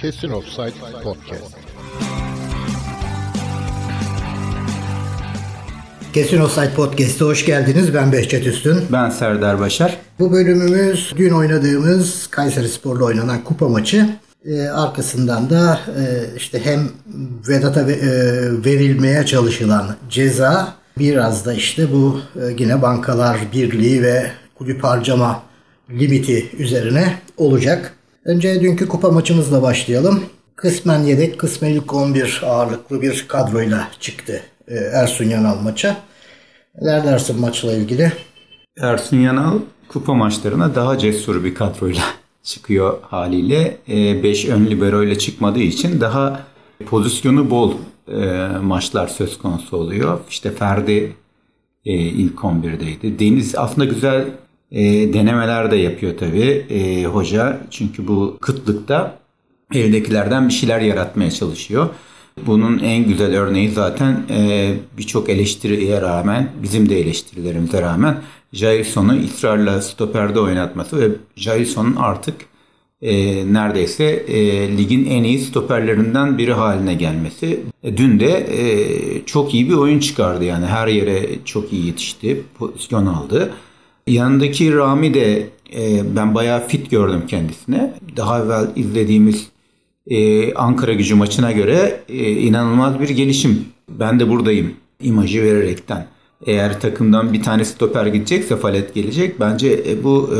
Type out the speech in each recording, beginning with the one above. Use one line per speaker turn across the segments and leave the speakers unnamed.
Kesin Offside Podcast.
Kesin Offside Podcast'a hoş geldiniz. Ben Behçet Üstün.
Ben Serdar Başar.
Bu bölümümüz dün oynadığımız Kayseri Spor'la oynanan kupa maçı. Ee, arkasından da e, işte hem Vedat'a ve, e, verilmeye çalışılan ceza biraz da işte bu e, yine Bankalar Birliği ve kulüp harcama limiti üzerine olacak. Önce dünkü kupa maçımızla başlayalım. Kısmen yedek, kısmen ilk 11 ağırlıklı bir kadroyla çıktı e, Ersun Yanal maça. Neler dersin maçla ilgili?
Ersun Yanal kupa maçlarına daha cesur bir kadroyla çıkıyor haliyle. 5 ön libero ile çıkmadığı için daha pozisyonu bol e, maçlar söz konusu oluyor. İşte Ferdi e, ilk 11'deydi. Deniz aslında güzel e, denemeler de yapıyor tabii e, hoca. Çünkü bu kıtlıkta evdekilerden bir şeyler yaratmaya çalışıyor. Bunun en güzel örneği zaten e, birçok eleştiriye rağmen, bizim de eleştirilerimize rağmen Jailson'u ısrarla stoperde oynatması ve Jailson'un artık e, neredeyse e, ligin en iyi stoperlerinden biri haline gelmesi. E, dün de e, çok iyi bir oyun çıkardı yani her yere çok iyi yetişti, pozisyon aldı. Yanındaki Rami de e, ben bayağı fit gördüm kendisine. Daha evvel izlediğimiz e, Ankara gücü maçına göre e, inanılmaz bir gelişim. Ben de buradayım imajı vererekten. Eğer takımdan bir tane stoper gidecekse Falet gelecek. Bence e, bu e,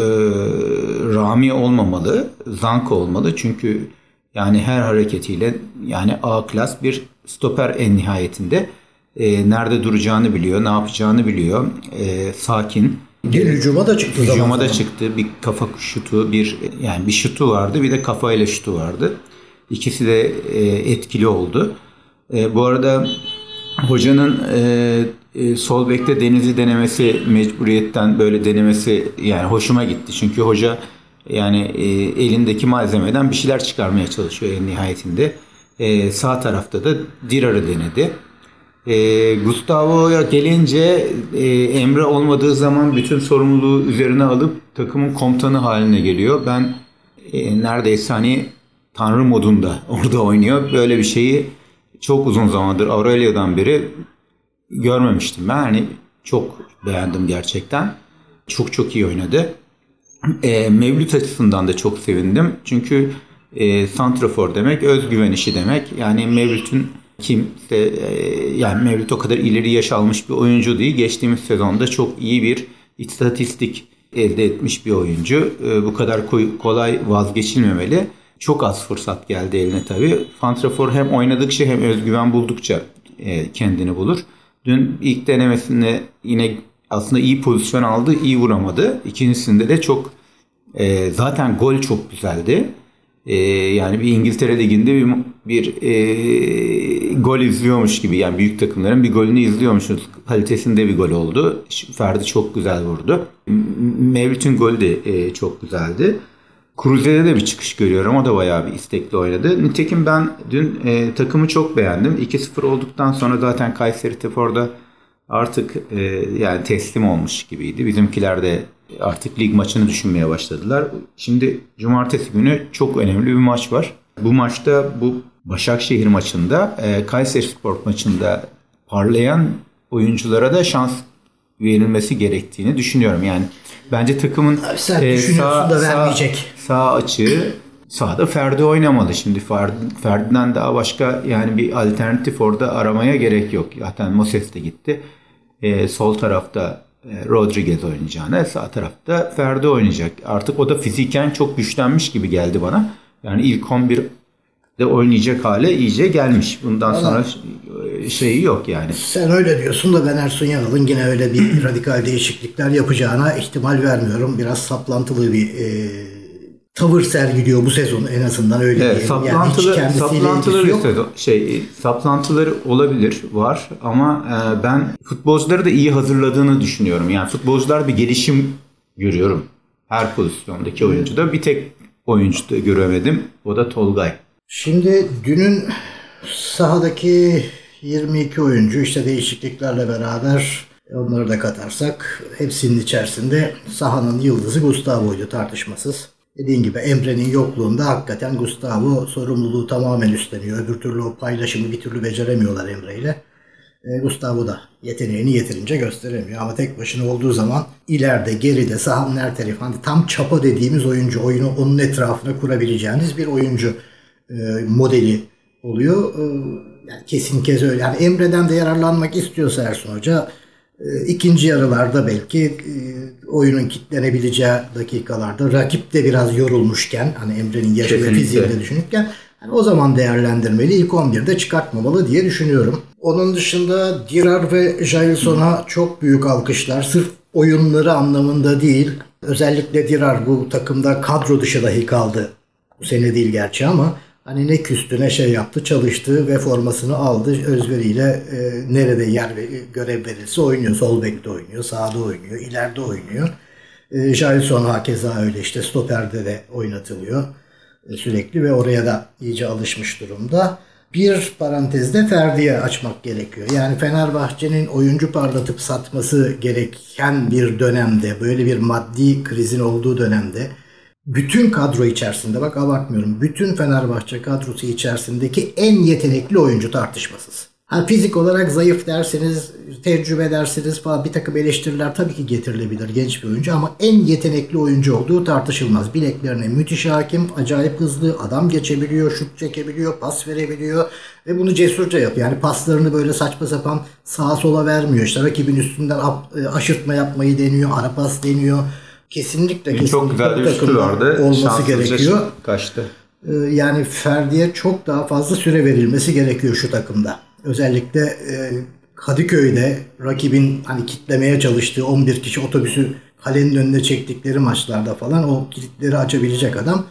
Rami olmamalı, Zanko olmalı. Çünkü yani her hareketiyle yani A klas bir stoper en nihayetinde. E, nerede duracağını biliyor, ne yapacağını biliyor. E, sakin.
Bir hücuma da çıktı.
Hücuma
zaman
da
zaman.
çıktı. Bir kafa şutu, bir yani bir şutu vardı, bir de kafayla şutu vardı. İkisi de e, etkili oldu. E, bu arada hocanın e, e, sol bekte Deniz'i denemesi mecburiyetten böyle denemesi yani hoşuma gitti. Çünkü hoca yani e, elindeki malzemeden bir şeyler çıkarmaya çalışıyor en nihayetinde. E, sağ tarafta da Dirar'ı denedi. E, Gustavo'ya gelince e, Emre olmadığı zaman bütün sorumluluğu üzerine alıp takımın komutanı haline geliyor. Ben e, neredeyse hani tanrı modunda orada oynuyor. Böyle bir şeyi çok uzun zamandır Aurelio'dan beri görmemiştim. Ben hani çok beğendim gerçekten. Çok çok iyi oynadı. E, Mevlüt açısından da çok sevindim. Çünkü e, Santrafor demek özgüven işi demek. Yani Mevlüt'ün kimse e, yani Mevlüt o kadar ileri yaş almış bir oyuncu değil. Geçtiğimiz sezonda çok iyi bir istatistik elde etmiş bir oyuncu. E, bu kadar kolay vazgeçilmemeli. Çok az fırsat geldi eline tabii. Santrafor hem oynadıkça hem özgüven buldukça e, kendini bulur. Dün ilk denemesinde yine aslında iyi pozisyon aldı, iyi vuramadı. İkincisinde de çok zaten gol çok güzeldi. Yani bir İngiltere Ligi'nde bir, bir gol izliyormuş gibi yani büyük takımların bir golünü izliyormuşuz. Kalitesinde bir gol oldu. Ferdi çok güzel vurdu. Mevlüt'ün golü de e, çok güzeldi. Cruze'de de bir çıkış görüyorum. O da bayağı bir istekli oynadı. Nitekim ben dün e, takımı çok beğendim. 2-0 olduktan sonra zaten Kayseri Tefor'da artık e, yani teslim olmuş gibiydi. Bizimkiler de artık lig maçını düşünmeye başladılar. Şimdi cumartesi günü çok önemli bir maç var. Bu maçta bu Başakşehir maçında e, Kayseri Spor maçında parlayan oyunculara da şans verilmesi gerektiğini düşünüyorum. Yani bence takımın
Abi sen düşünüyorsun da vermeyecek.
Sağ, sağ açığı sağda Ferdi oynamalı. Şimdi Ferdi, Ferdi'den daha başka yani bir alternatif orada aramaya gerek yok. Zaten Moses de gitti. Ee, sol tarafta e, Rodriguez oynayacağına sağ tarafta Ferdi oynayacak. Artık o da fiziken çok güçlenmiş gibi geldi bana. Yani ilk 11 de oynayacak hale iyice gelmiş. Bundan sonra şeyi yok yani.
Sen öyle diyorsun da ben Ersun Yanal'ın yine öyle bir radikal değişiklikler yapacağına ihtimal vermiyorum. Biraz saplantılı bir e, tavır sergiliyor bu sezon en azından öyle
Evet,
diyelim.
saplantılı,
yani
saplantıları
ilgisi yok.
sezon- şey saplantıları olabilir var ama e, ben futbolcuları da iyi hazırladığını düşünüyorum. Yani futbolcular bir gelişim görüyorum her pozisyondaki oyuncuda. Bir tek oyuncu da göremedim. O da Tolgay.
Şimdi dünün sahadaki 22 oyuncu işte değişikliklerle beraber onları da katarsak hepsinin içerisinde sahanın yıldızı Gustavo'ydu tartışmasız. Dediğin gibi Emre'nin yokluğunda hakikaten Gustavo sorumluluğu tamamen üstleniyor. Öbür türlü o paylaşımı bir türlü beceremiyorlar Emre ile. E, Gustavo da yeteneğini yeterince gösteremiyor. Ama tek başına olduğu zaman ileride, geride, sahanın her tarafı hani tam çapa dediğimiz oyuncu, oyunu onun etrafına kurabileceğiniz bir oyuncu modeli oluyor. E, yani kesin kez öyle. Yani Emre'den de yararlanmak istiyorsa Ersun Hoca e, ikinci yarılarda belki e, oyunun kitlenebileceği dakikalarda rakip de biraz yorulmuşken hani Emre'nin yaşı ve fiziğini düşünürken hani o zaman değerlendirmeli. İlk 11'de çıkartmamalı diye düşünüyorum. Onun dışında Dirar ve Jailson'a çok büyük alkışlar. Sırf oyunları anlamında değil. Özellikle Dirar bu takımda kadro dışı dahi kaldı. Bu sene değil gerçi ama hani ne küstü ne şey yaptı çalıştı ve formasını aldı özveriyle e, nerede yer ve görev verilse oynuyor. Sol bekte oynuyor, sağda oynuyor, ileride oynuyor. E, Jailson hakeza öyle işte stoperde de oynatılıyor e, sürekli ve oraya da iyice alışmış durumda. Bir parantezde Ferdi'ye açmak gerekiyor. Yani Fenerbahçe'nin oyuncu parlatıp satması gereken bir dönemde, böyle bir maddi krizin olduğu dönemde bütün kadro içerisinde bak abartmıyorum. Bütün Fenerbahçe kadrosu içerisindeki en yetenekli oyuncu tartışmasız. Ha, fizik olarak zayıf derseniz, tecrübe dersiniz falan bir takım eleştiriler tabii ki getirilebilir genç bir oyuncu ama en yetenekli oyuncu olduğu tartışılmaz. Bileklerine müthiş hakim, acayip hızlı, adam geçebiliyor, şut çekebiliyor, pas verebiliyor ve bunu cesurca yapıyor. Yani paslarını böyle saçma sapan sağa sola vermiyor. İşte rakibin üstünden e, aşırtma yapmayı deniyor, ara pas deniyor. Kesinlikle kesinlikle
Çok güzel bir vardı.
olması gerekiyor.
Kaçtı.
Ee, yani Ferdi'ye çok daha fazla süre verilmesi gerekiyor şu takımda. Özellikle e, Kadıköy'de rakibin hani kitlemeye çalıştığı 11 kişi otobüsü kalenin önüne çektikleri maçlarda falan o kilitleri açabilecek adam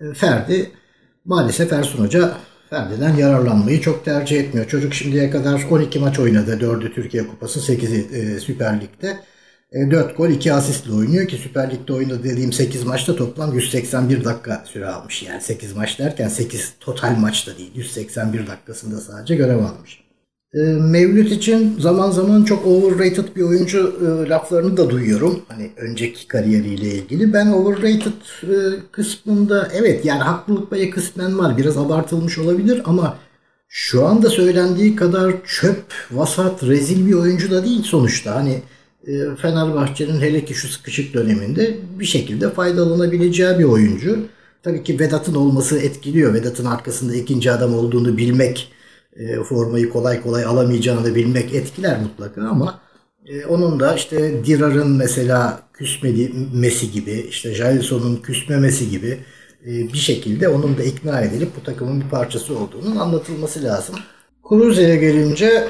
e, Ferdi. Maalesef Ersun Hoca Ferdi'den yararlanmayı çok tercih etmiyor. Çocuk şimdiye kadar 12 maç oynadı. 4'ü Türkiye Kupası, 8'i e, Süper Lig'de. 4 gol 2 asistle oynuyor ki Süper Lig'de oynadı dediğim 8 maçta toplam 181 dakika süre almış. Yani 8 maç derken 8 total maçta değil 181 dakikasında sadece görev almış. E, Mevlüt için zaman zaman çok overrated bir oyuncu e, laflarını da duyuyorum. Hani önceki kariyeriyle ilgili. Ben overrated e, kısmında evet yani haklılık payı kısmen var. Biraz abartılmış olabilir ama şu anda söylendiği kadar çöp, vasat, rezil bir oyuncu da değil sonuçta. Hani e, Fenerbahçe'nin hele ki şu sıkışık döneminde bir şekilde faydalanabileceği bir oyuncu. Tabii ki Vedat'ın olması etkiliyor. Vedat'ın arkasında ikinci adam olduğunu bilmek, e, formayı kolay kolay alamayacağını bilmek etkiler mutlaka ama e, onun da işte Dirar'ın mesela küsmemesi gibi, işte Jailson'un küsmemesi gibi e, bir şekilde onun da ikna edilip bu takımın bir parçası olduğunun anlatılması lazım. Cruze'ye gelince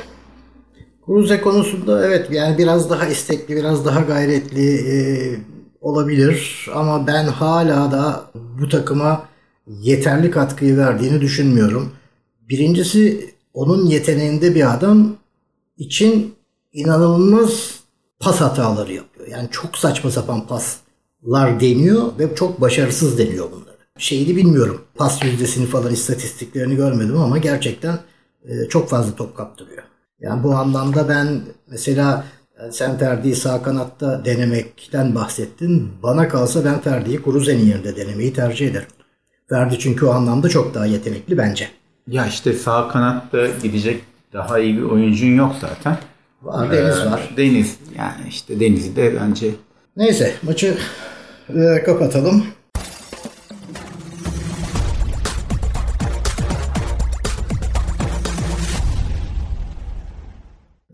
Cruze konusunda evet yani biraz daha istekli, biraz daha gayretli e, olabilir ama ben hala da bu takıma yeterli katkıyı verdiğini düşünmüyorum. Birincisi onun yeteneğinde bir adam için inanılmaz pas hataları yapıyor. Yani çok saçma sapan paslar deniyor ve çok başarısız deniyor bunları. Şeyini bilmiyorum. Pas yüzdesini falan istatistiklerini görmedim ama gerçekten e, çok fazla top kaptırıyor. Yani bu anlamda ben mesela yani sen Ferdi'yi sağ kanatta denemekten bahsettin. Bana kalsa ben Ferdi'yi Kuruze'nin yerinde denemeyi tercih ederim. Ferdi çünkü o anlamda çok daha yetenekli bence.
Ya işte sağ kanatta gidecek daha iyi bir oyuncun yok zaten.
Var Deniz
Ee,
var.
Deniz. Yani işte Deniz de bence
Neyse maçı e, kapatalım.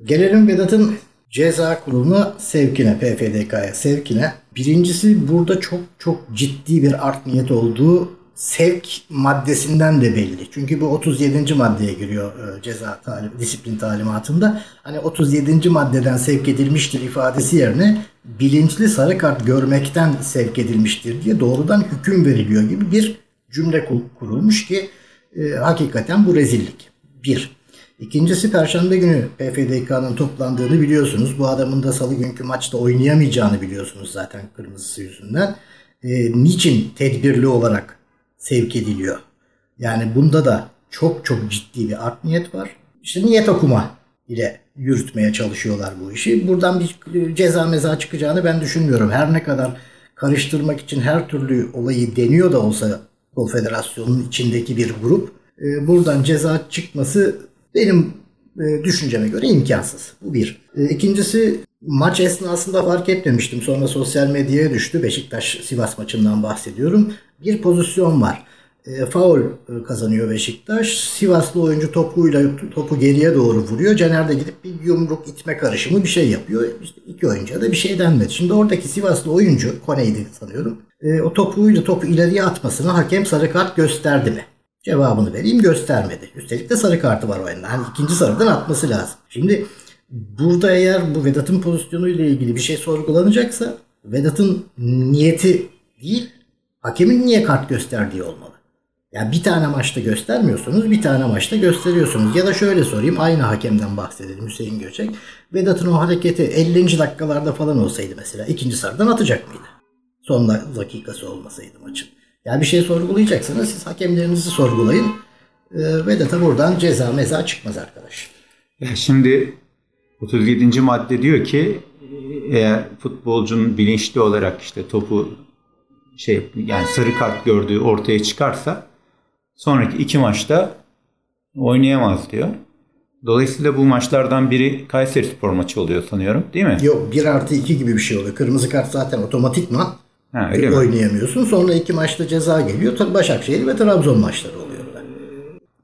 Gelelim Vedat'ın ceza kuruluna sevkine, PFDK'ya sevkine. Birincisi burada çok çok ciddi bir art niyet olduğu sevk maddesinden de belli. Çünkü bu 37. maddeye giriyor e, ceza talim, disiplin talimatında. Hani 37. maddeden sevk edilmiştir ifadesi yerine bilinçli sarı kart görmekten sevk edilmiştir diye doğrudan hüküm veriliyor gibi bir cümle kur- kurulmuş ki e, hakikaten bu rezillik. Bir. İkincisi Perşembe günü PFDK'nın toplandığını biliyorsunuz. Bu adamın da salı günkü maçta oynayamayacağını biliyorsunuz zaten kırmızısı yüzünden. E, niçin tedbirli olarak sevk ediliyor? Yani bunda da çok çok ciddi bir art niyet var. İşte niyet okuma ile yürütmeye çalışıyorlar bu işi. Buradan bir ceza meza çıkacağını ben düşünmüyorum. Her ne kadar karıştırmak için her türlü olayı deniyor da olsa konfederasyonun içindeki bir grup e, buradan ceza çıkması benim e, düşünceme göre imkansız. Bu bir. E, ikincisi maç esnasında fark etmemiştim. Sonra sosyal medyaya düştü. Beşiktaş Sivas maçından bahsediyorum. Bir pozisyon var. E, faul e, kazanıyor Beşiktaş. Sivaslı oyuncu topuyla topu geriye doğru vuruyor. Caner de gidip bir yumruk itme karışımı bir şey yapıyor. İşte iki oyuncuya da bir şey denmedi. Şimdi oradaki Sivaslı oyuncu Kone'ydi sanıyorum. E, o topuyla topu ileriye atmasına hakem sarı kart gösterdi mi? Cevabını vereyim göstermedi. Üstelik de sarı kartı var o oyunda. Hani ikinci sarıdan atması lazım. Şimdi burada eğer bu Vedat'ın pozisyonuyla ilgili bir şey sorgulanacaksa Vedat'ın niyeti değil hakemin niye kart gösterdiği olmalı. Yani bir tane maçta göstermiyorsunuz, bir tane maçta gösteriyorsunuz. Ya da şöyle sorayım, aynı hakemden bahsedelim Hüseyin Göçek. Vedat'ın o hareketi 50. dakikalarda falan olsaydı mesela ikinci sarıdan atacak mıydı? Son dakikası olmasaydı maçın. Yani bir şey sorgulayacaksanız siz hakemlerinizi sorgulayın. E, Vedat'a buradan ceza meza çıkmaz arkadaş.
Ya şimdi 37. madde diyor ki eğer futbolcunun bilinçli olarak işte topu şey yani sarı kart gördüğü ortaya çıkarsa sonraki iki maçta oynayamaz diyor. Dolayısıyla bu maçlardan biri Kayseri Spor maçı oluyor sanıyorum değil mi?
Yok 1 artı 2 gibi bir şey oluyor. Kırmızı kart zaten otomatikman
ha, öyle
oynayamıyorsun. Mi? Sonra iki maçta ceza geliyor. Başakşehir ve Trabzon maçları oluyor.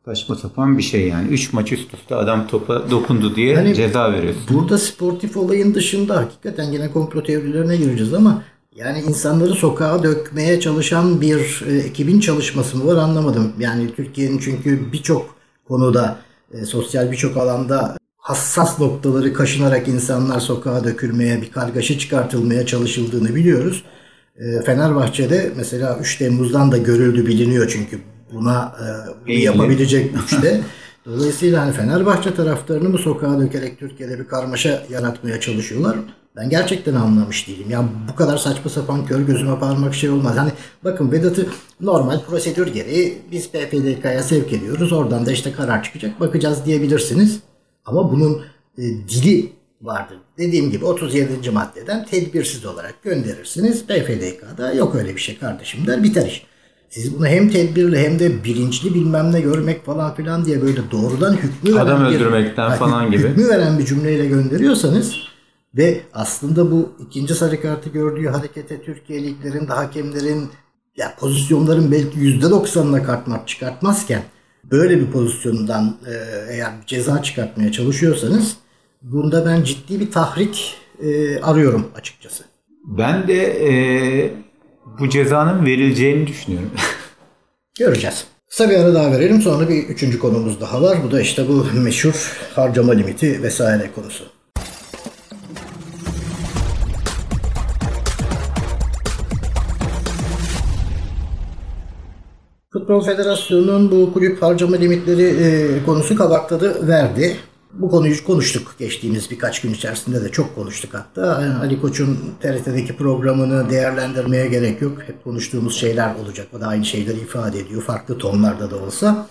Saçma sapan bir şey yani. Üç maç üst üste adam topa dokundu diye hani ceza veriyorsun.
Burada sportif olayın dışında hakikaten yine komplo teorilerine gireceğiz ama yani insanları sokağa dökmeye çalışan bir e, ekibin çalışması mı var anlamadım. Yani Türkiye'nin çünkü birçok konuda e, sosyal birçok alanda hassas noktaları kaşınarak insanlar sokağa dökülmeye, bir kargaşa çıkartılmaya çalışıldığını biliyoruz. E, Fenerbahçe'de mesela 3 Temmuz'dan da görüldü biliniyor çünkü buna e, bunu yapabilecek güçte. Dolayısıyla hani Fenerbahçe taraftarını mı sokağa dökerek Türkiye'de bir karmaşa yaratmaya çalışıyorlar? Ben gerçekten anlamış değilim. Ya bu kadar saçma sapan kör gözüme parmak şey olmaz. Hani bakın Vedat'ı normal prosedür gereği biz PPDK'ya sevk ediyoruz. Oradan da işte karar çıkacak bakacağız diyebilirsiniz. Ama bunun e, dili vardır. Dediğim gibi 37. maddeden tedbirsiz olarak gönderirsiniz. PFDK'da yok öyle bir şey kardeşim der biter iş. Siz bunu hem tedbirli hem de bilinçli bilmem ne görmek falan filan diye böyle doğrudan hükmü
Adam veren öldürmekten bir, falan gibi.
Hükmü veren bir cümleyle gönderiyorsanız ve aslında bu ikinci sarı kartı gördüğü harekete Türkiye liglerinde hakemlerin ya pozisyonların belki %90'ına kart mart çıkartmazken böyle bir pozisyondan e, eğer ceza çıkartmaya çalışıyorsanız bunda ben ciddi bir tahrik e, arıyorum açıkçası.
Ben de e, bu cezanın verileceğini düşünüyorum.
Göreceğiz. Kısa bir ara daha verelim sonra bir üçüncü konumuz daha var. Bu da işte bu meşhur harcama limiti vesaire konusu. Futbol Federasyonu'nun bu kulüp harcama limitleri e, konusu kabak verdi. Bu konuyu konuştuk geçtiğimiz birkaç gün içerisinde de çok konuştuk hatta. Yani Ali Koç'un TRT'deki programını değerlendirmeye gerek yok. Hep konuştuğumuz şeyler olacak. O da aynı şeyleri ifade ediyor. Farklı tonlarda da olsa.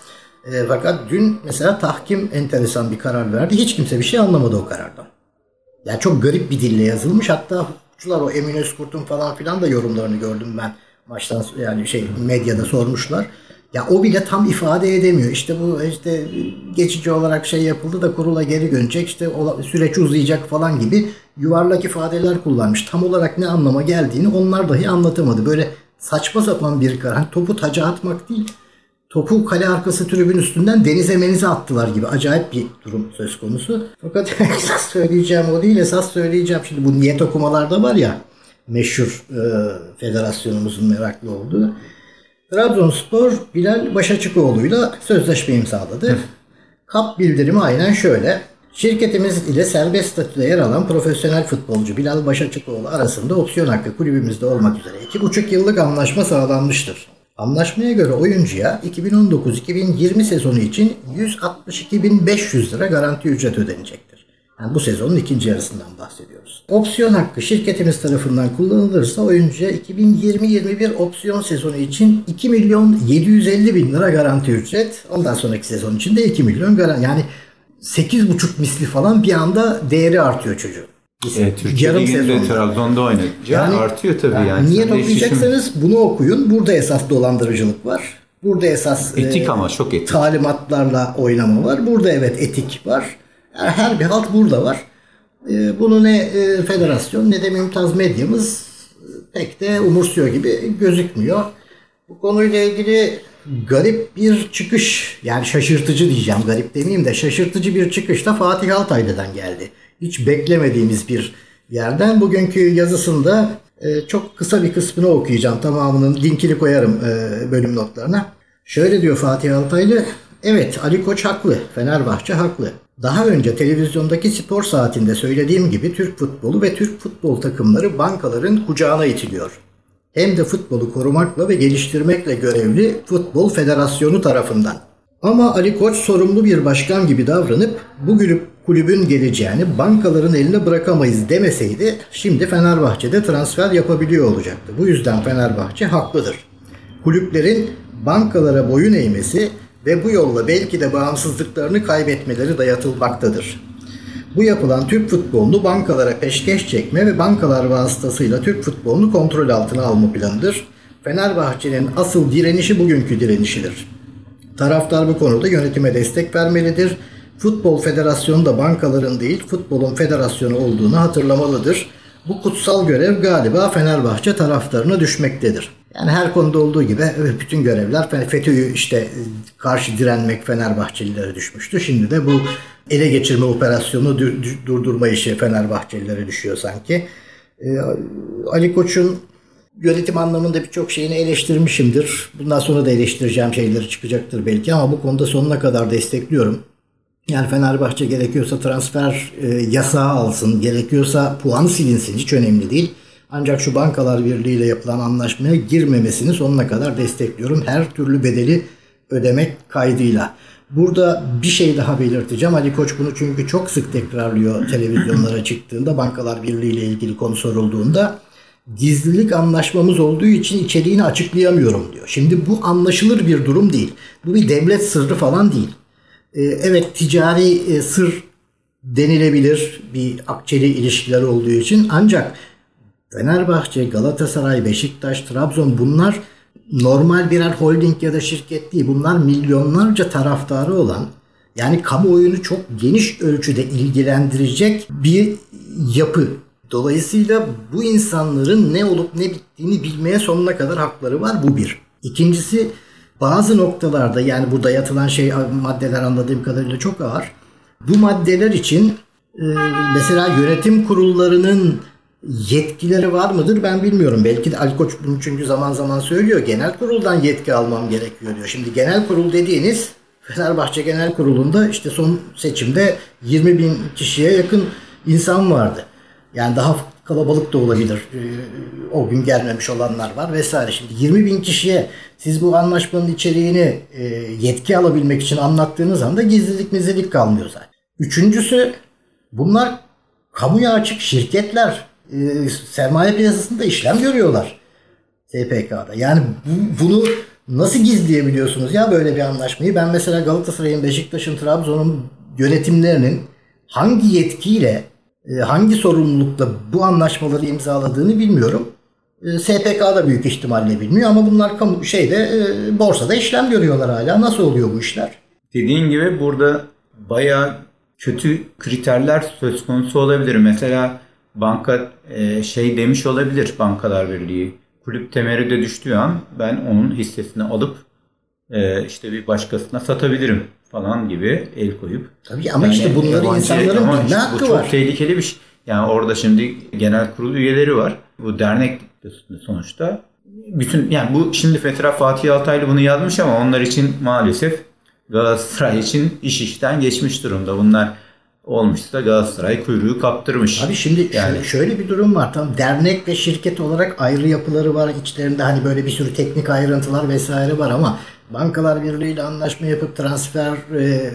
E, fakat dün mesela tahkim enteresan bir karar verdi. Hiç kimse bir şey anlamadı o karardan. Yani çok garip bir dille yazılmış. Hatta hukukçular o Emin Özkurt'un falan filan da yorumlarını gördüm ben. Maçtan yani şey medyada sormuşlar. Ya o bile tam ifade edemiyor. İşte bu işte geçici olarak şey yapıldı da kurula geri dönecek. İşte süreç uzayacak falan gibi yuvarlak ifadeler kullanmış. Tam olarak ne anlama geldiğini onlar dahi anlatamadı. Böyle saçma sapan bir karar. Hani topu taca atmak değil. Topu kale arkası tribün üstünden denize menize attılar gibi. Acayip bir durum söz konusu. Fakat esas söyleyeceğim o değil. Esas söyleyeceğim şimdi bu niyet okumalarda var ya meşhur e, federasyonumuzun meraklı olduğu. Trabzonspor Bilal Başaçıkoğlu'yla sözleşme imzaladı. Kap bildirimi aynen şöyle. Şirketimiz ile serbest statüde yer alan profesyonel futbolcu Bilal Başaçıkoğlu arasında opsiyon hakkı kulübümüzde olmak üzere 2,5 yıllık anlaşma sağlanmıştır. Anlaşmaya göre oyuncuya 2019-2020 sezonu için 162.500 lira garanti ücret ödenecektir. Yani bu sezonun ikinci yarısından bahsediyoruz. Opsiyon hakkı şirketimiz tarafından kullanılırsa oyuncuya 2020-21 opsiyon sezonu için 2 milyon 750 bin lira garanti ücret. Ondan sonraki sezon için de 2 milyon garanti. Yani 8,5 misli falan bir anda değeri artıyor çocuğun.
E, Türkiye
yarım sezonda.
Trabzon'da oynayınca
Yani-
artıyor tabii yani.
Yani
hiç düşün-
okuyacaksanız bunu okuyun. Burada esas dolandırıcılık var. Burada esas
Etik
e,
ama çok etik.
talimatlarla oynama var. Burada evet etik var. Yani her bir halt burada var. E, bunu ne e, federasyon ne de mümtaz medyamız e, pek de umursuyor gibi gözükmüyor. Bu konuyla ilgili garip bir çıkış yani şaşırtıcı diyeceğim garip demeyeyim de şaşırtıcı bir çıkış da Fatih Altaylı'dan geldi. Hiç beklemediğimiz bir yerden bugünkü yazısında e, çok kısa bir kısmını okuyacağım. Tamamının linkini koyarım bölüm notlarına. Şöyle diyor Fatih Altaylı. Evet Ali Koç haklı. Fenerbahçe haklı. Daha önce televizyondaki spor saatinde söylediğim gibi Türk futbolu ve Türk futbol takımları bankaların kucağına itiliyor hem de futbolu korumakla ve geliştirmekle görevli Futbol Federasyonu tarafından. Ama Ali Koç sorumlu bir başkan gibi davranıp bu kulübün geleceğini bankaların eline bırakamayız demeseydi şimdi Fenerbahçe'de transfer yapabiliyor olacaktı. Bu yüzden Fenerbahçe haklıdır. Kulüplerin bankalara boyun eğmesi ve bu yolla belki de bağımsızlıklarını kaybetmeleri dayatılmaktadır. Bu yapılan Türk futbolunu bankalara peşkeş çekme ve bankalar vasıtasıyla Türk futbolunu kontrol altına alma planıdır. Fenerbahçe'nin asıl direnişi bugünkü direnişidir. Taraftar bu konuda yönetime destek vermelidir. Futbol Federasyonu da bankaların değil futbolun federasyonu olduğunu hatırlamalıdır. Bu kutsal görev galiba Fenerbahçe taraftarına düşmektedir. Yani her konuda olduğu gibi bütün görevler FETÖ'yü işte karşı direnmek Fenerbahçelilere düşmüştü. Şimdi de bu ele geçirme operasyonu durdurma işi Fenerbahçelilere düşüyor sanki. Ee, Ali Koç'un yönetim anlamında birçok şeyini eleştirmişimdir. Bundan sonra da eleştireceğim şeyleri çıkacaktır belki ama bu konuda sonuna kadar destekliyorum. Yani Fenerbahçe gerekiyorsa transfer e, yasağı alsın, gerekiyorsa puan silinsin hiç önemli değil. Ancak şu bankalar birliği ile yapılan anlaşmaya girmemesini sonuna kadar destekliyorum. Her türlü bedeli ödemek kaydıyla. Burada bir şey daha belirteceğim. Ali Koç bunu çünkü çok sık tekrarlıyor televizyonlara çıktığında, bankalar birliği ile ilgili konu sorulduğunda. Gizlilik anlaşmamız olduğu için içeriğini açıklayamıyorum diyor. Şimdi bu anlaşılır bir durum değil. Bu bir devlet sırrı falan değil. Ee, evet ticari e, sır denilebilir bir akçeli ilişkiler olduğu için ancak Fenerbahçe, Galatasaray, Beşiktaş, Trabzon bunlar normal birer holding ya da şirket değil. Bunlar milyonlarca taraftarı olan yani kamuoyunu çok geniş ölçüde ilgilendirecek bir yapı. Dolayısıyla bu insanların ne olup ne bittiğini bilmeye sonuna kadar hakları var. Bu bir. İkincisi bazı noktalarda yani burada yatılan şey maddeler anladığım kadarıyla çok ağır. Bu maddeler için mesela yönetim kurullarının yetkileri var mıdır ben bilmiyorum. Belki de Ali Koç bunu çünkü zaman zaman söylüyor. Genel kuruldan yetki almam gerekiyor diyor. Şimdi genel kurul dediğiniz Fenerbahçe Genel Kurulu'nda işte son seçimde 20 bin kişiye yakın insan vardı. Yani daha kalabalık da olabilir. Ee, O gün gelmemiş olanlar var vesaire. Şimdi 20 bin kişiye siz bu anlaşmanın içeriğini e, yetki alabilmek için anlattığınız anda gizlilik mizlilik kalmıyor zaten. Üçüncüsü bunlar kamuya açık şirketler e, sermaye piyasasında işlem görüyorlar. SPK'da. Yani bu- bunu nasıl gizleyebiliyorsunuz ya böyle bir anlaşmayı? Ben mesela Galatasaray'ın, Beşiktaş'ın, Trabzon'un yönetimlerinin hangi yetkiyle, e, hangi sorumlulukla bu anlaşmaları imzaladığını bilmiyorum. E, SPK da büyük ihtimalle bilmiyor ama bunlar kamu şeyde e, borsada işlem görüyorlar hala. Nasıl oluyor bu işler?
Dediğin gibi burada bayağı kötü kriterler söz konusu olabilir. Mesela banka e, şey demiş olabilir Bankalar Birliği. Kulüp temerrüde düştüğü an ben onun hissesini alıp e, işte bir başkasına satabilirim falan gibi el koyup.
Tabii ama
Yani
işte bunları
yabancı-
insanların
ama işte
hakkı
bu çok
var.
tehlikeli bir şey. Yani orada şimdi genel kurul üyeleri var. Bu dernek sonuçta. Bütün yani bu şimdi Fetra Fatih Altaylı bunu yazmış ama onlar için maalesef Galatasaray için iş işten geçmiş durumda. Bunlar olmuşsa Galatasaray kuyruğu kaptırmış.
Abi şimdi
Yani-
şöyle, şöyle bir durum var. Tam dernek ve şirket olarak ayrı yapıları var. İçlerinde hani böyle bir sürü teknik ayrıntılar vesaire var ama Bankalar Birliği ile anlaşma yapıp transfer e,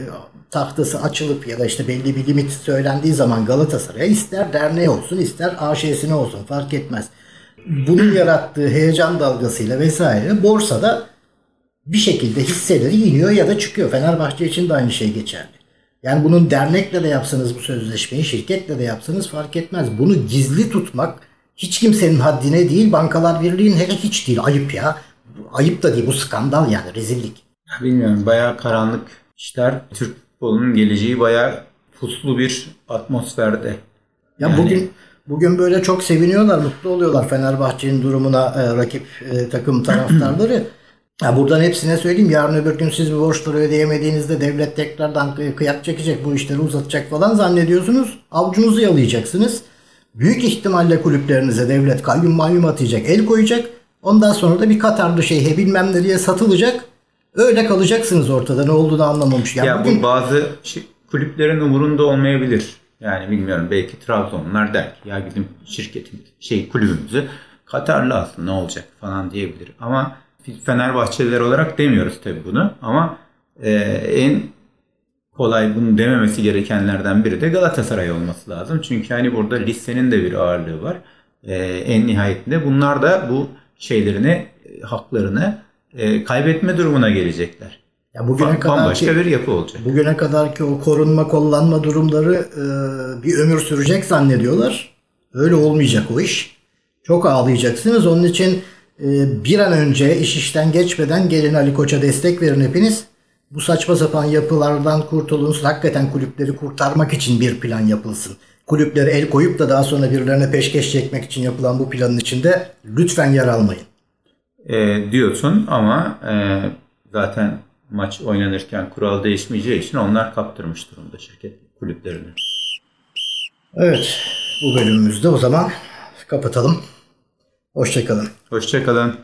tahtası açılıp ya da işte belli bir limit söylendiği zaman Galatasaray'a ister derneği olsun ister AŞ'sine olsun fark etmez. Bunun yarattığı heyecan dalgasıyla vesaire borsada bir şekilde hisseleri iniyor ya da çıkıyor. Fenerbahçe için de aynı şey geçerli. Yani bunun dernekle de yapsanız bu sözleşmeyi, şirketle de yapsanız fark etmez. Bunu gizli tutmak hiç kimsenin haddine değil. Bankalar Birliği'nin hele hiç değil. Ayıp ya. Ayıp da değil. Bu skandal yani rezillik.
Bilmiyorum bayağı karanlık işler. Türk futbolunun geleceği bayağı puslu bir atmosferde.
Ya
Yani-
bugün bugün böyle çok seviniyorlar, mutlu oluyorlar Fenerbahçe'nin durumuna e, rakip e, takım taraftarları. Ya buradan hepsine söyleyeyim yarın öbür gün siz bu borçları ödeyemediğinizde devlet tekrardan kı- kıyak çekecek bu işleri uzatacak falan zannediyorsunuz. Avucunuzu yalayacaksınız. Büyük ihtimalle kulüplerinize devlet kayyum mayyum atacak, el koyacak. Ondan sonra da bir Katarlı şeyhe bilmem nereye satılacak. Öyle kalacaksınız ortada ne olduğunu anlamamış. Ya,
Ya
bugün
bu bazı kulüplerin umurunda olmayabilir. Yani bilmiyorum belki Trabzonlar der ki ya bizim şirketimiz şey kulübümüzü Katarlı alsın ne olacak falan diyebilir. Ama Fenerbahçeliler olarak demiyoruz tabii bunu. Ama e, en kolay bunu dememesi gerekenlerden biri de Galatasaray olması lazım. Çünkü hani burada listenin de bir ağırlığı var. E, en nihayetinde bunlar da bu şeylerini, haklarını e, kaybetme durumuna gelecekler.
ya bugüne
Ba-
kadar
Bambaşka bir yapı olacak.
Bugüne kadarki o korunma kollanma durumları e, bir ömür sürecek zannediyorlar. Öyle olmayacak o iş. Çok ağlayacaksınız. Onun için bir an önce iş işten geçmeden gelin Ali Koç'a destek verin hepiniz. Bu saçma sapan yapılardan kurtulun. Hakikaten kulüpleri kurtarmak için bir plan yapılsın. Kulüpleri el koyup da daha sonra birilerine peşkeş çekmek için yapılan bu planın içinde lütfen yer almayın.
e, diyorsun ama e, zaten maç oynanırken kural değişmeyeceği için onlar kaptırmış durumda şirket kulüplerini.
Evet bu bölümümüzde o zaman kapatalım. Hoşçakalın.
Hoşçakalın.